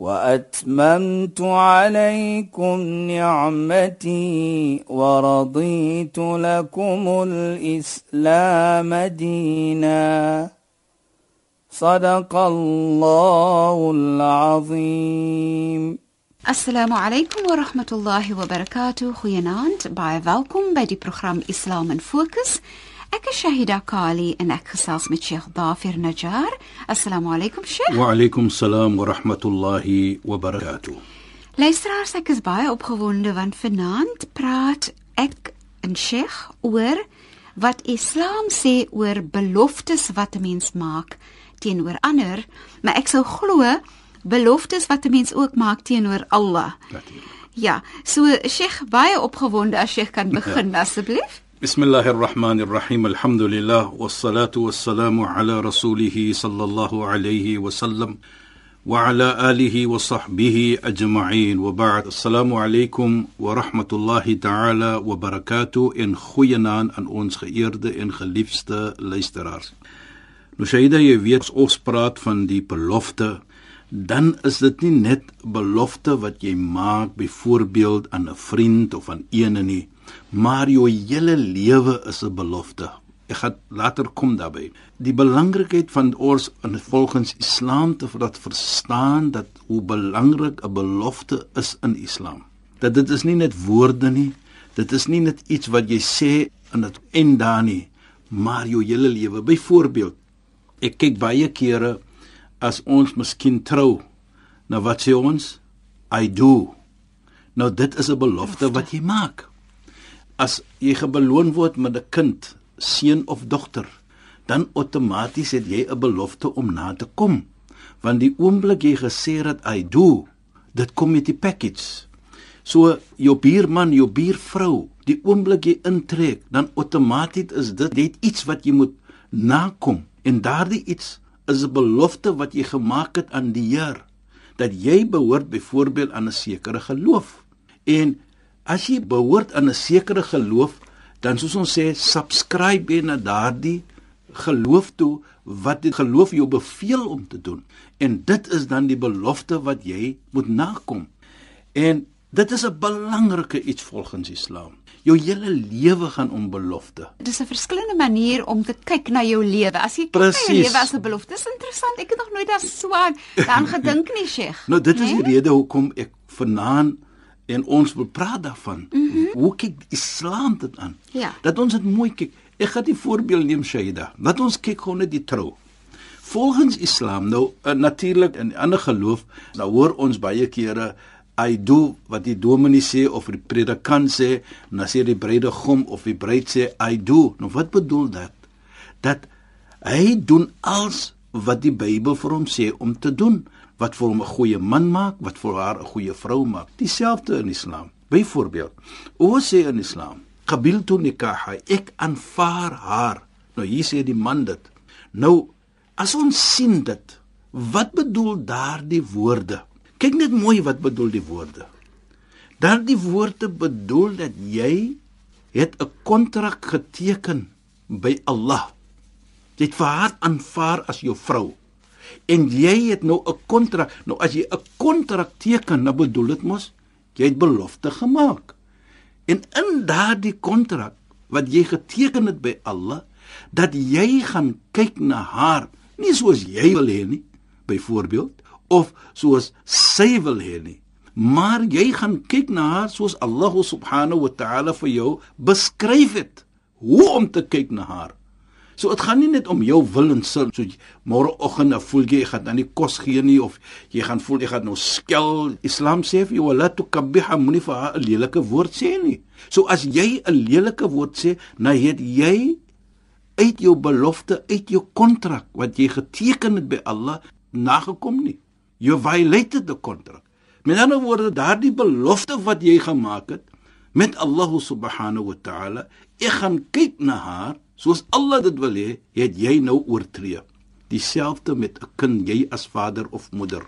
وأتممت عليكم نعمتي ورضيت لكم الإسلام دينا. صدق الله العظيم. السلام عليكم ورحمة الله وبركاته. خيانات باي فالكم بدي برنامج اسلام ان فوكس Ek is Shahida Kali en ek gesels met Sheikh Dafir Najjar. Assalamu alaykum Sheikh. Wa alaykum salaam wa rahmatullahi wa barakatuh. Luisteraars, ek is baie opgewonde want vanaand praat ek en Sheikh oor wat Islam sê oor beloftes wat 'n mens maak teenoor ander, maar ek sou glo beloftes wat 'n mens ook maak teenoor Allah. Natuurlik. Ja, so Sheikh baie opgewonde as Sheikh kan begin ja. asseblief. Rahim. Alhamdulillah wassalatu wassalamu ala rasulih sallallahu alayhi wa sallam wa ala alihi wa sahbihi ajma'in. Wa ba'd. Assalamu alaykum wa rahmatullahi ta'ala wa barakatuh in goeienaand aan ons geëerde en geliefde luisteraars. Nou Shaida, jy weet ons praat van die belofte dan is dit nie net belofte wat jy maak byvoorbeeld aan 'n vriend of aan eene nie maar jou hele lewe is 'n belofte. Ek gaan later kom daarby die belangrikheid van ons in volgens islam te dat verstaan dat hoe belangrik 'n belofte is in islam. Dat dit is nie net woorde nie. Dit is nie net iets wat jy sê en dit en dan nie. Maar jou hele lewe. Byvoorbeeld ek kyk baie kere as ons miskien trou, nou wat sê ons? I do. Nou dit is 'n belofte. wat jy maak. As jy gebeloon word met 'n kind, seun of dogter, dan outomaties het jy 'n belofte om na te kom. Want die oomblik jy gesê het I do, dit kom met die package. So jou buurman, jou buurvrou, die oomblik jy intrek, dan outomaties is dit net iets wat jy moet nakom en daardie iets is 'n belofte wat jy gemaak het aan die Heer dat jy behoort byvoorbeeld aan 'n sekere geloof. En as jy behoort aan 'n sekere geloof, dan soos ons sê, subscribe jy na daardie geloof toe wat die geloof jou beveel om te doen. En dit is dan die belofte wat jy moet nakom. En dit is 'n belangrike iets volgens Islam jou hele lewe gaan om belofte. Dis 'n verskillende manier om te kyk na jou lewe. As jy kyk na jou lewe as 'n belofte, dis interessant. Ek het nog nooit daar so aan gedink nie, Sheikh. Nou dit is nee? die rede hoekom ek vanaand en ons wil praat daarvan. Mm -hmm. Hoe kyk Islam dit aan? Ja. Dat ons dit mooi kyk. Ek gaan die voorbeeld neem Shaida. Wat ons kyk gou net die trou. Volgens Islam nou uh, natuurlik in ander geloof, nou hoor ons baie kere I do wat die dominee sê of die predikant sê, dan sê die bruidegom of die bruid sê I do. Nou wat bedoel dit? Dat hy doen als wat die Bybel vir hom sê om te doen, wat vir hom 'n goeie man maak, wat vir haar 'n goeie vrou maak. Dieselfde in Islam. Byvoorbeeld, ons sê in Islam, qabiltu nikaha, ek aanvaar haar. Nou hier sê die man dit. Nou as ons sien dit, wat bedoel daardie woorde? Kyk net mooi wat bedoel die woorde. Daardie woorde bedoel dat jy het 'n kontrak geteken by Allah. Jy het vir haar aanvaar as jou vrou. En jy het nou 'n kontrak. Nou as jy 'n kontrak teken, dan bedoel dit mos jy het belofte gemaak. En in daardie kontrak wat jy geteken het by Allah, dat jy gaan kyk na haar, nie soos jy wil hê nie, byvoorbeeld, of soos sy wil hê nie. Maar jy gaan kyk na haar soos Allah subhanahu wa ta'ala vir jou beskryf het. Hoe om te kyk na haar. So dit gaan nie net om jou wil en sin so môreoggend nou voel jy jy gaan dan nie kos gee nie of jy gaan voel jy gaan nou skel. Islam sê vir jou la tukabbiha munif 'n lelike woord sê nie. So as jy 'n lelike woord sê, nou het jy uit jou belofte, uit jou kontrak wat jy geteken het by Allah nagekom nie. You violated the contract. Met ander woorde, daardie belofte wat jy gemaak het met Allah subhanahu wa ta'ala, ek gaan kyk na haar soos Allah dit wil hê, het jy nou oortree. Dieselfde met 'n kind, jy as vader of moeder.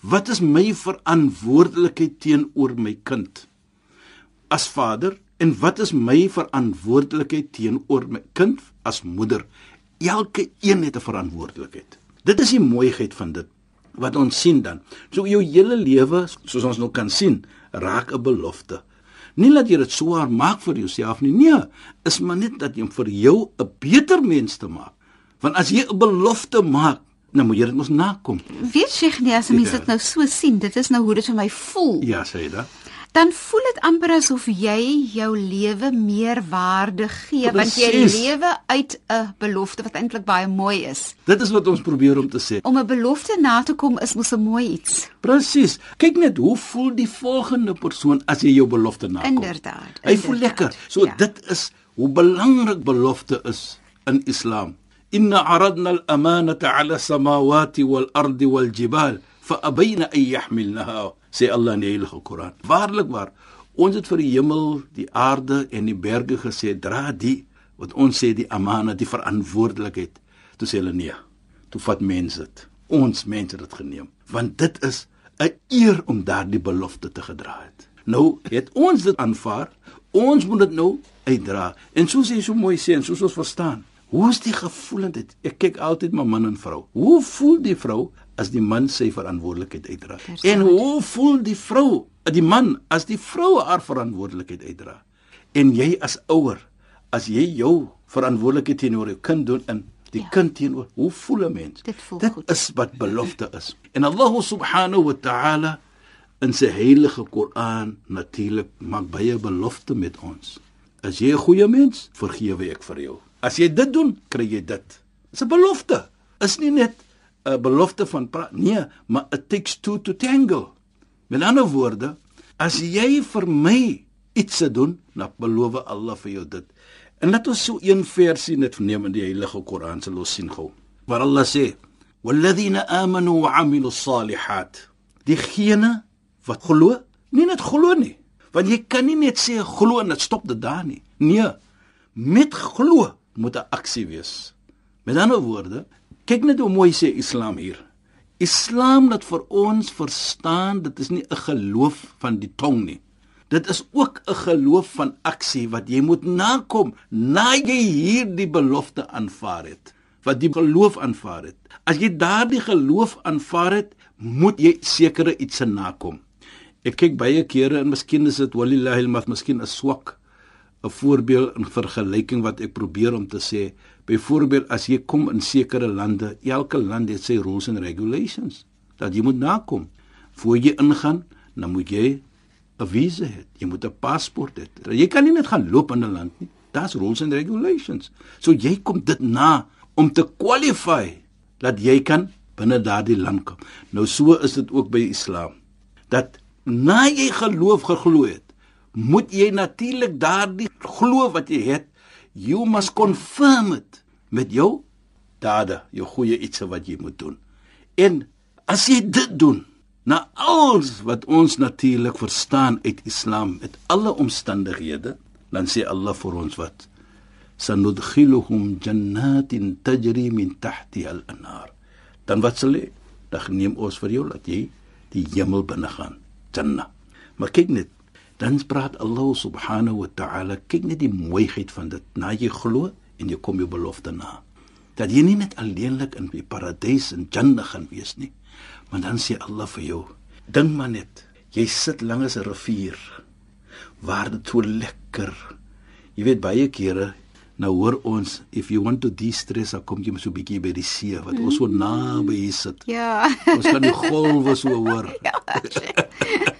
Wat is my verantwoordelikheid teenoor my kind? As vader en wat is my verantwoordelikheid teenoor my kind as moeder? Elke een het 'n verantwoordelikheid. Dit is die mooiheid van dit wat ons sien dan. So jou hele lewe, soos ons nou kan sien, raak 'n belofte. Nie dat jy dit swaar maak vir jouself nie. Nee, is maar net dat jy vir jou 'n beter mens te maak. Want as jy 'n belofte maak, nou moet jy dit mos nakom. Weet jy nie as mense Ja. dit nou so sien, dit is nou hoe dit vir my voel. Ja, sê jy dit? Dan voel dit amper asof jy jou lewe meer waarde gee want jy lewe uit 'n belofte wat eintlik baie mooi is. Dit is wat ons probeer om te sê. Om 'n belofte na te kom is mos 'n mooi iets. Presies. Kyk net hoe voel die volgende persoon as jy jou belofte nakom. Inderdaad, Hy voel inderdaad, lekker. So ja. dit is hoe belangrik belofte is in Islam. Inna aradna al-amanata 'ala samawati wal-ardi wal-jibal fa abayna an yahmilnaha. Sê Allah in die Heilige Koran. Waarlik waar, ons het vir die hemel, die aarde en die berge gesê, dra die wat ons sê die amana, die verantwoordelikheid. Toe sê hulle nee. Toe vat mense dit. Ons mense het dit geneem, want dit is 'n eer om daardie belofte te gedra het. Nou het ons dit aanvaar. Ons moet dit nou uitdra. En soos jy so mooi sê en soos ons verstaan, hoe is die gevoelendheid? Ek kyk altyd my man en vrou. Hoe voel die vrou as die man sy verantwoordelikheid uitdra? En hoe voel die vrou, die man as die vrou haar verantwoordelikheid uitdra? En jy as ouer, as jy jou verantwoordelikheid teenoor jou kind doen in die Ja. kind teenoor, hoe voel 'n mens? Dit voel Dit goed. is wat belofte is. En Allah subhanahu wa ta'ala in sy heilige Koran natuurlik maak baie belofte met ons. As jy 'n goeie mens, vergewe ek vir jou. As jy dit doen, kry jy dit. Dis 'n belofte. Is nie net 'n belofte van nee, maar it takes two to tango. Met ander woorde, as jy vir my iets se doen, dan beloof Allah vir jou dit. En laat ons so een versie net neem in die heilige Koran sal ons sien gou. Waar Allah sê: "Walladhina amanu wa 'amilu s-salihat." Diegene wat glo, nie net glo nie, want jy kan nie net sê glo en dit stop dit daar nie. Nee, met glo moet 'n aksie wees. Met ander woorde, kyk net hoe mooi sê Islam hier. Islam laat vir ons verstaan dit is nie 'n geloof van die tong nie. Dit is ook 'n geloof van aksie wat jy moet nakom na jy hierdie belofte aanvaar het. Wat die geloof aanvaar het. As jy daardie geloof aanvaar het, moet jy sekere iets nakom. Ek kyk baie kere en miskien is dit walillahi almath, miskien 'n swak 'n voorbeeld in vergelyking wat ek probeer om te sê. Byvoorbeeld as jy kom in sekere lande, elke land het sy rules and regulations dat jy moet nakom. Voor jy ingaan, dan moet jy 'n visa hê. Jy moet 'n paspoort hê. Jy kan nie net gaan loop in 'n land nie. Daar's rules and regulations. So jy kom dit na om te qualify dat jy kan binne daardie land kom. Nou so is dit ook by Islam. Dat na jy geloof geglo het, moet jy natuurlik daardie glo wat jy het, you must confirm it met jou dade, jou goeie ietsie wat jy moet doen. En as jy dit doen, na alles wat ons natuurlik verstaan uit Islam met alle omstandighede, dan sê Allah vir ons wat sanudkhiluhum jannatin tajri min tahtiha al-anhar. Dan wat sal hy? Dan neem ons vir jou dat jy die hemel binne gaan, Jannah. Maar kyk net, dan praat Allah subhanahu wa ta'ala, kyk net die mooiheid van dit. Na jy glo en jy kom jou belofte na. Dat jy nie net alleenlik in die paradys in Jannah gaan wees nie, maar dan sê Allah vir jou, dink maar net, jy sit langs 'n rivier waar dit so lekker. Jy weet baie kere nou hoor ons if you want to de-stress, dan kom jy so 'n bietjie by die see wat ons so naby hier sit. Ja. Ons kan die golwe so hoor.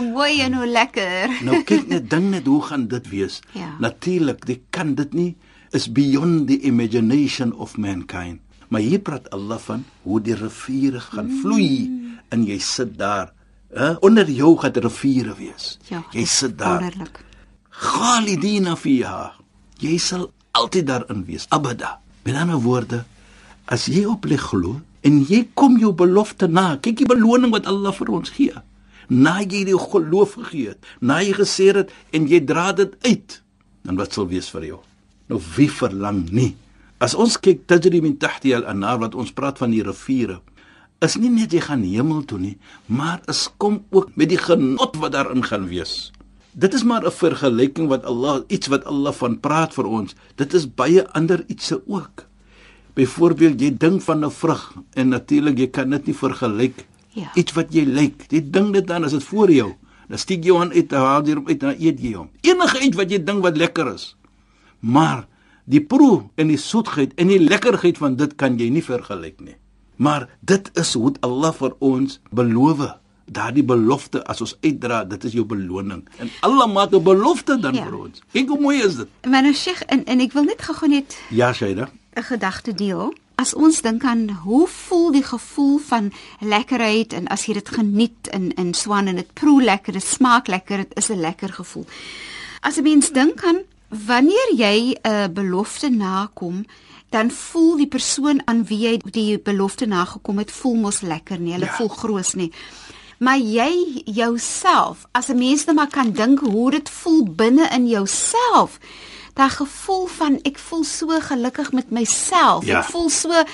hoe mooi en hoe lekker. Nou kyk net ding net hoe gaan dit wees? Ja. Natuurlik, dit kan dit nie is beyond the imagination of mankind. Maar hier praat Allah van hoe die riviere gaan vloei en jy sit daar. Hè? Onder jou gaan die riviere wees. Ja. jy sit daar. Wonderlik. Khalidina fiha. Jy sal altyd daarin wees, abada. Met ander woorde, as jy op lê glo en jy kom jou belofte na, kyk die beloning wat Allah vir ons gee. Na jy die geloof gegee het, na jy gesê het en jy dra dit uit, dan wat sal wees vir jou? Nou wie verlang nie? As ons kyk tajri min tahti al-anhar wat ons praat van die riviere, is nie net jy gaan hemel toe nie, maar is kom ook met die genot wat daarin gaan wees. Dit is maar 'n vergelyking wat Allah iets wat Allah van praat vir ons. Dit is baie ander ietsie ook. Byvoorbeeld jy dink van 'n vrug en natuurlik jy kan dit nie vergelyk Ja. iets wat jy lyk. Jy dink dit dan as dit voor jou. Dan steek jy hom uit, haal hom uit en eet jy hom. Enige iets wat jy dink wat lekker is. Maar die proe en die soetheid en die lekkerheid van dit kan jy nie vergelyk nie. Maar dit is hoe Allah vir ons beloof. Daardie belofte as ons uitdra, dit is jou beloning. En Allah maak 'n belofte dan Ja. vir ons. Kyk hoe mooi is dit. Maar nou Sheikh en en ek wil net gou-gou net Ja, Shaida. 'n gedagte deel. As ons dink aan hoe voel die gevoel van lekkerheid en as jy dit geniet in in swan en dit proe lekker, dit smaak lekker, dit is 'n lekker gevoel. As 'n mens dink aan wanneer jy 'n belofte nakom, dan voel die persoon aan wie jy die belofte nagekom het, voel mos lekker nie. Hulle Ja. voel groot nie. Maar jy jouself, as 'n mens net maar kan dink hoe dit voel binne in jouself, daai gevoel van ek voel so gelukkig met myself. Ja. Ek voel so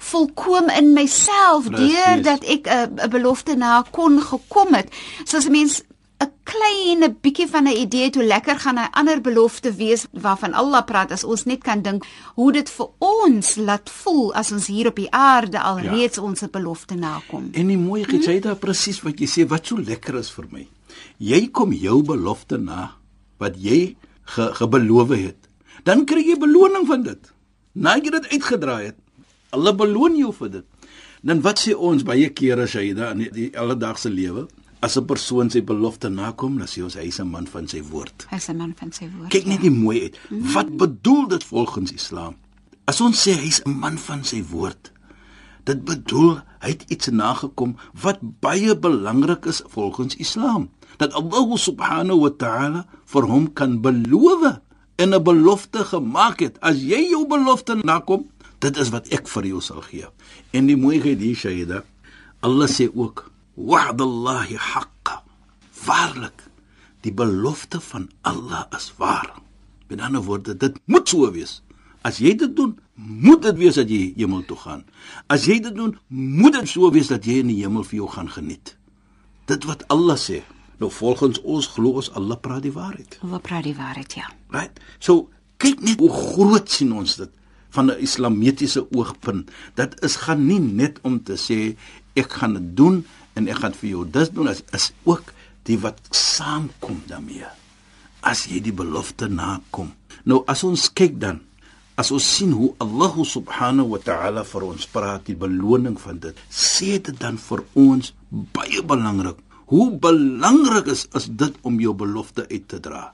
volkom in myself deurdat ek 'n 'n belofte na kon gekom het. So as 'n mens 'n klein bietjie van 'n idee het hoe lekker gaan 'n ander belofte wees waarvan Allah praat as ons net kan dink hoe dit vir ons laat voel as ons hier op die aarde alreeds ja. ons belofte nakom. En die mooiheid, jy daar presies wat jy sê wat so lekker is vir my. Jy kom jou belofte na wat jy ge, gebeloof het. Dan kry jy beloning van dit. Na jy dit uitgedraai het. Hulle beloon jou vir dit. Dan wat sê ons baie kere as jy daar in die, die alledaagse lewe, as 'n persoon sy belofte nakom, dan sê ons hy is 'n man van sy woord. Hy's 'n man van sy woord. Kyk net die mooi uit. Wat bedoel dit volgens Islam? As ons sê hy's 'n man van sy woord, dit bedoel hy het iets nagekom wat baie belangrik is volgens Islam. Dat Allah subhanahu wa ta'ala vir hom kan beloof en 'n belofte gemaak het. As jy jou belofte nakom, dit is wat ek vir jou sal gee. En die mooiheid hier Shaida, Allah sê ook wa'dallahi haqqa. Waarlik, die belofte van Allah is waar. Met ander woorde, dit moet so wees. As jy dit doen, moet dit wees dat jy hemel toe gaan. As jy dit doen, moet dit so wees dat jy in die hemel vir jou gaan geniet. Dit wat Allah sê. Nou volgens ons glo ons Allah praat die waarheid. Wat praat die waarheid ja. Right? So kyk net hoe groot sien ons dit van 'n islamitiese oogpunt. Dit is gaan nie net om te sê ek gaan dit doen en ek gaan vir jou dis doen as is ook die wat saamkom daarmee. As jy die belofte nakom. Nou as ons kyk dan as ons sien hoe Allah subhanahu wa ta'ala vir ons praat die beloning van dit, sê dit dan vir ons baie belangrik. Hoe belangrik is is dit om jou belofte uit te dra?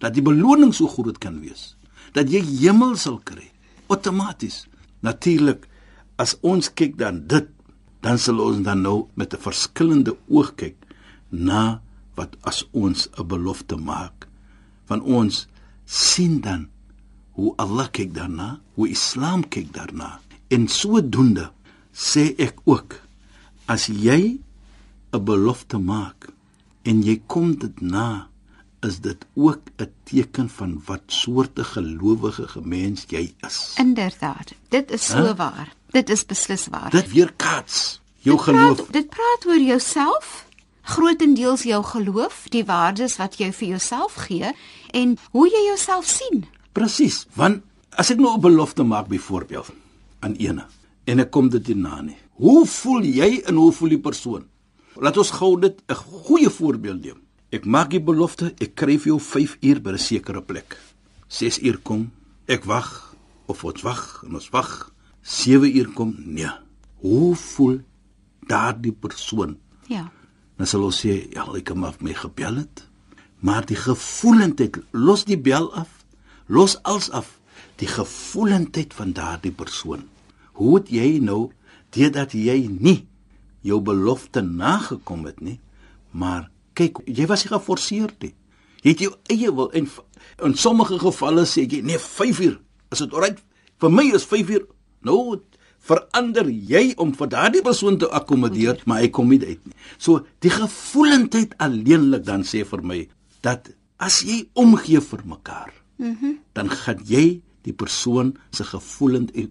Dat die beloning so groot kan wees dat jy hemel sal kry outomaties natuurlik as ons kyk dan dit dan sal ons dan nou met 'n verskillende oog kyk na wat as ons 'n belofte maak. Van ons sien dan hoe Allah kyk daarna hoe Islam kyk daarna en sodoende sê ek ook as jy 'n belofte maak en jy kom dit na is dit ook 'n teken van wat soorte gelowige gemens jy is. Inderdaad. Dit is so Huh? waar. Dit is beslis waar. Dit weerkaats jou Dit geloof. Praat, dit praat oor jouself, grootendeels jou geloof, die waardes wat jy vir jouself gee en hoe jy jouself sien. Presies, want as ek nou 'n belofte maak byvoorbeeld aan ene en ek kom dit nie na nie. Hoe voel jy en hoe voel die persoon? Laat ons gou dit 'n goeie voorbeeld neem. Ek maak die belofte, ek kry vir jou 5 uur by 'n sekere plek. 6 uur kom, ek wag of ons wag en ons wag. 7 uur kom, nee. Hoe voel daardie persoon? Ja. dan sal ons sê ja, ek het maar my gebel het. Maar die gevoelendheid, los die bel af. Los als af die gevoelendheid van daardie persoon. Hoe het jy nou deurdat jy nie jou belofte nagekom het nie, maar kyk, jy was nie geforseer nie. Jy het jou eie wil en in sommige gevalle sê jy nee 5 uur. Is dit reg? Vir my is 5 uur. Nou verander jy om vir daardie persoon te akkommodeer, maar hy kom nie uit nie. So die gevoelendheid alleenlik dan sê vir my dat as jy omgee vir mekaar, mm -hmm. dan gaan jy die persoon se gevoelendheid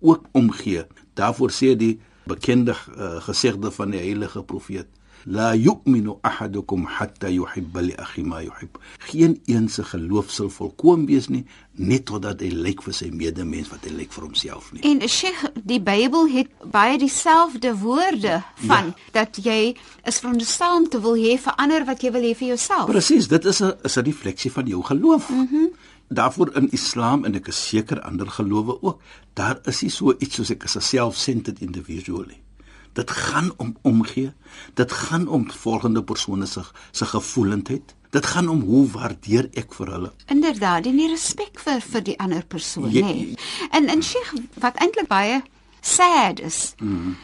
ook omgee. Daarvoor sê die bekende uh, gesegde van die heilige profeet La yu'minu ahadukum hatta yuhibba li akhi ma yuhib. Geen een se geloof sal volkoem wees nie net totdat hy lyk vir sy medemens wat hy lyk vir homself nie. En Sheikh, die Bybel het baie dieselfde woorde van ja. dat jy is veronderstel om te wil hê vir ander wat jy wil hê vir jouself. Presies, dit is 'n is 'n refleksie van jou geloof. Mhm. Mm Daarvoor in Islam en ek is seker ander gelowe ook, daar is nie so iets soos ek is 'n self-centered individual nie. Dit gaan om omgee. Dit gaan om volgende persone se se gevoelendheid. Dit gaan om hoe waardeer ek vir hulle. Inderdaad, en die respek vir vir die ander persoon, nê. Nee. En en Sheikh, wat eintlik baie sad is. Mm.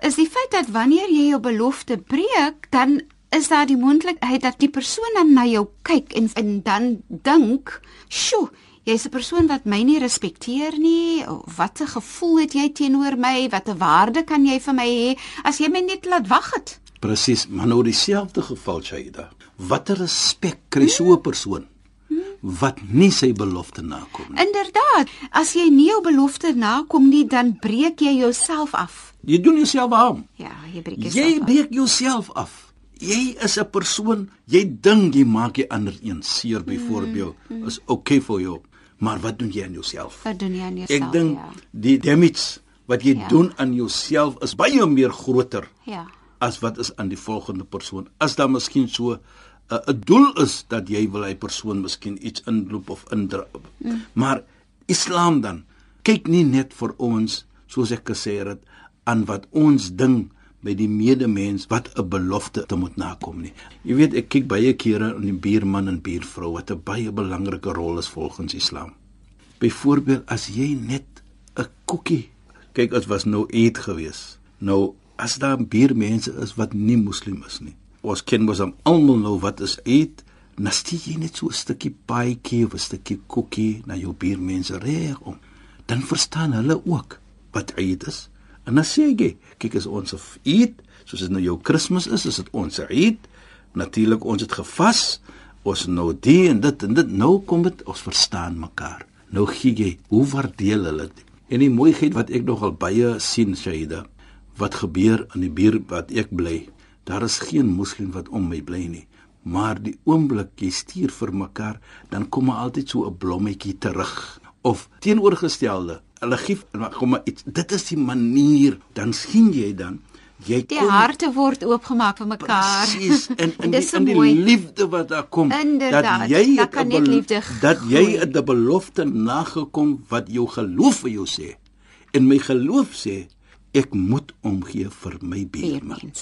Is die feit dat wanneer jy jou belofte breek, dan is daar die moontlikheid dat die persoon dan na jou kyk en en dan dink, "Sjoe, jy's 'n persoon wat my nie respekteer nie. Watter gevoel het jy teenoor my? Watter waarde kan jy vir my hê as jy my net laat wag het? Presies, maar nou dieselfde geval Shaida. Watter respek kry so 'n persoon wat nie sy belofte nakom nie? Inderdaad, as jy nie jou belofte nakom nie, dan breek jy jouself af. Jy doen jouself aan. Ja, jy breek jouself. Jy breek jouself af. Jy is 'n persoon, jy dink jy maak jy ander een seer byvoorbeeld, mm, mm. is okay vir jou maar wat doen jy aan jouself? Wat doen jy aan jouself? Ek dink ja. die damage wat jy ja. doen aan jouself is baie meer groter. Ja. As wat is aan die volgende persoon. As daar miskien so 'n uh, doel is dat jy wil hy persoon miskien iets inloop of indra. Mm. Maar Islam dan kyk nie net vir ons soos ek gesê het aan wat ons ding by die medemens wat 'n belofte te moet nakom nie. Jy weet ek kyk baie kere in die buurman en buurvrou wat 'n baie belangrike rol is volgens Islam. Byvoorbeeld as jy net 'n koekie kyk as was nou eet gewees. Nou as daar buurmense is wat nie moslim is nie. Ons ken mos almal nou wat is eet. Nasty jy net so 'n stukkie paaitjie of 'n stukkie koekie na jou buurmense reg om. Dan verstaan hulle ook wat eet is. En dan sê ek, kyk as ons eet, soos dit nou jou Kersfees is, is dit ons eet. Natuurlik ons het gevas. Ons nou die en dit en dit nou kom dit ons verstaan mekaar. Nou gee jy, hoe waardeel hulle dit? En die mooiheid wat ek nogal baie sien, Shaida, wat gebeur in die buurt wat ek bly. Daar is geen moslim wat om my bly nie. Maar die oomblik jy stuur vir mekaar, dan kom maar altyd so 'n blommetjie terug of teenoorgestelde hulle gee kom maar iets dit is die manier dan sien jy dan jy die kom, harte word oopgemaak vir mekaar. Presies en in die, in die liefde wat daar kom Inderdaad, dat jy dat kan net liefde dat jy 'n belofte nagekom wat jou geloof vir jou sê. En my geloof sê ek moet omgee vir my buurman.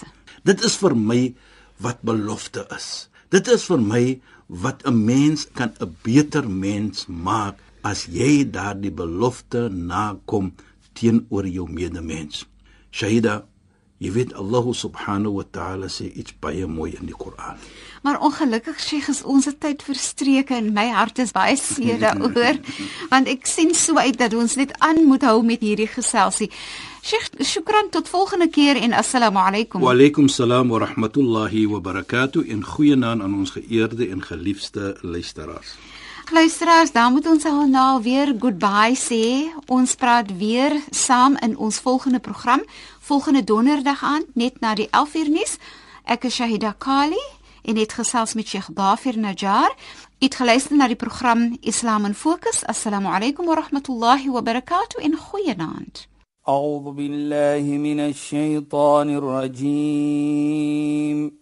dit is vir my wat belofte is. Dit is vir my wat 'n mens kan 'n beter mens maak as jy daardie belofte nakom teenoor jou medemens. Shahida, jy weet Allah subhanahu wa ta'ala sê iets baie mooi in die Koran. Maar ongelukkig sê ges ons het tyd verstreek en my hart is baie seer daaroor want ek sien so uit dat ons net aan moet hou met hierdie geselsie. Sheikh, shukran tot volgende keer en assalamu alaykum. Wa alaykum salaam wa rahmatullahi wa barakatuh en goeienaand aan ons geëerde en geliefde luisteraars. Luisteraars, dan moet ons al nou weer goodbye sê. Ons praat weer saam in ons volgende program, volgende donderdag aan, net na die 11uur nuus. Ek is Shahida Kali en het gesels met Sheikh Dafir Najjar. Het geluister na die program Islam in Fokus. Assalamu alaykum wa rahmatullahi wa barakatuh en goeienaand. A'udhu billahi minash shaitaanir rajiim.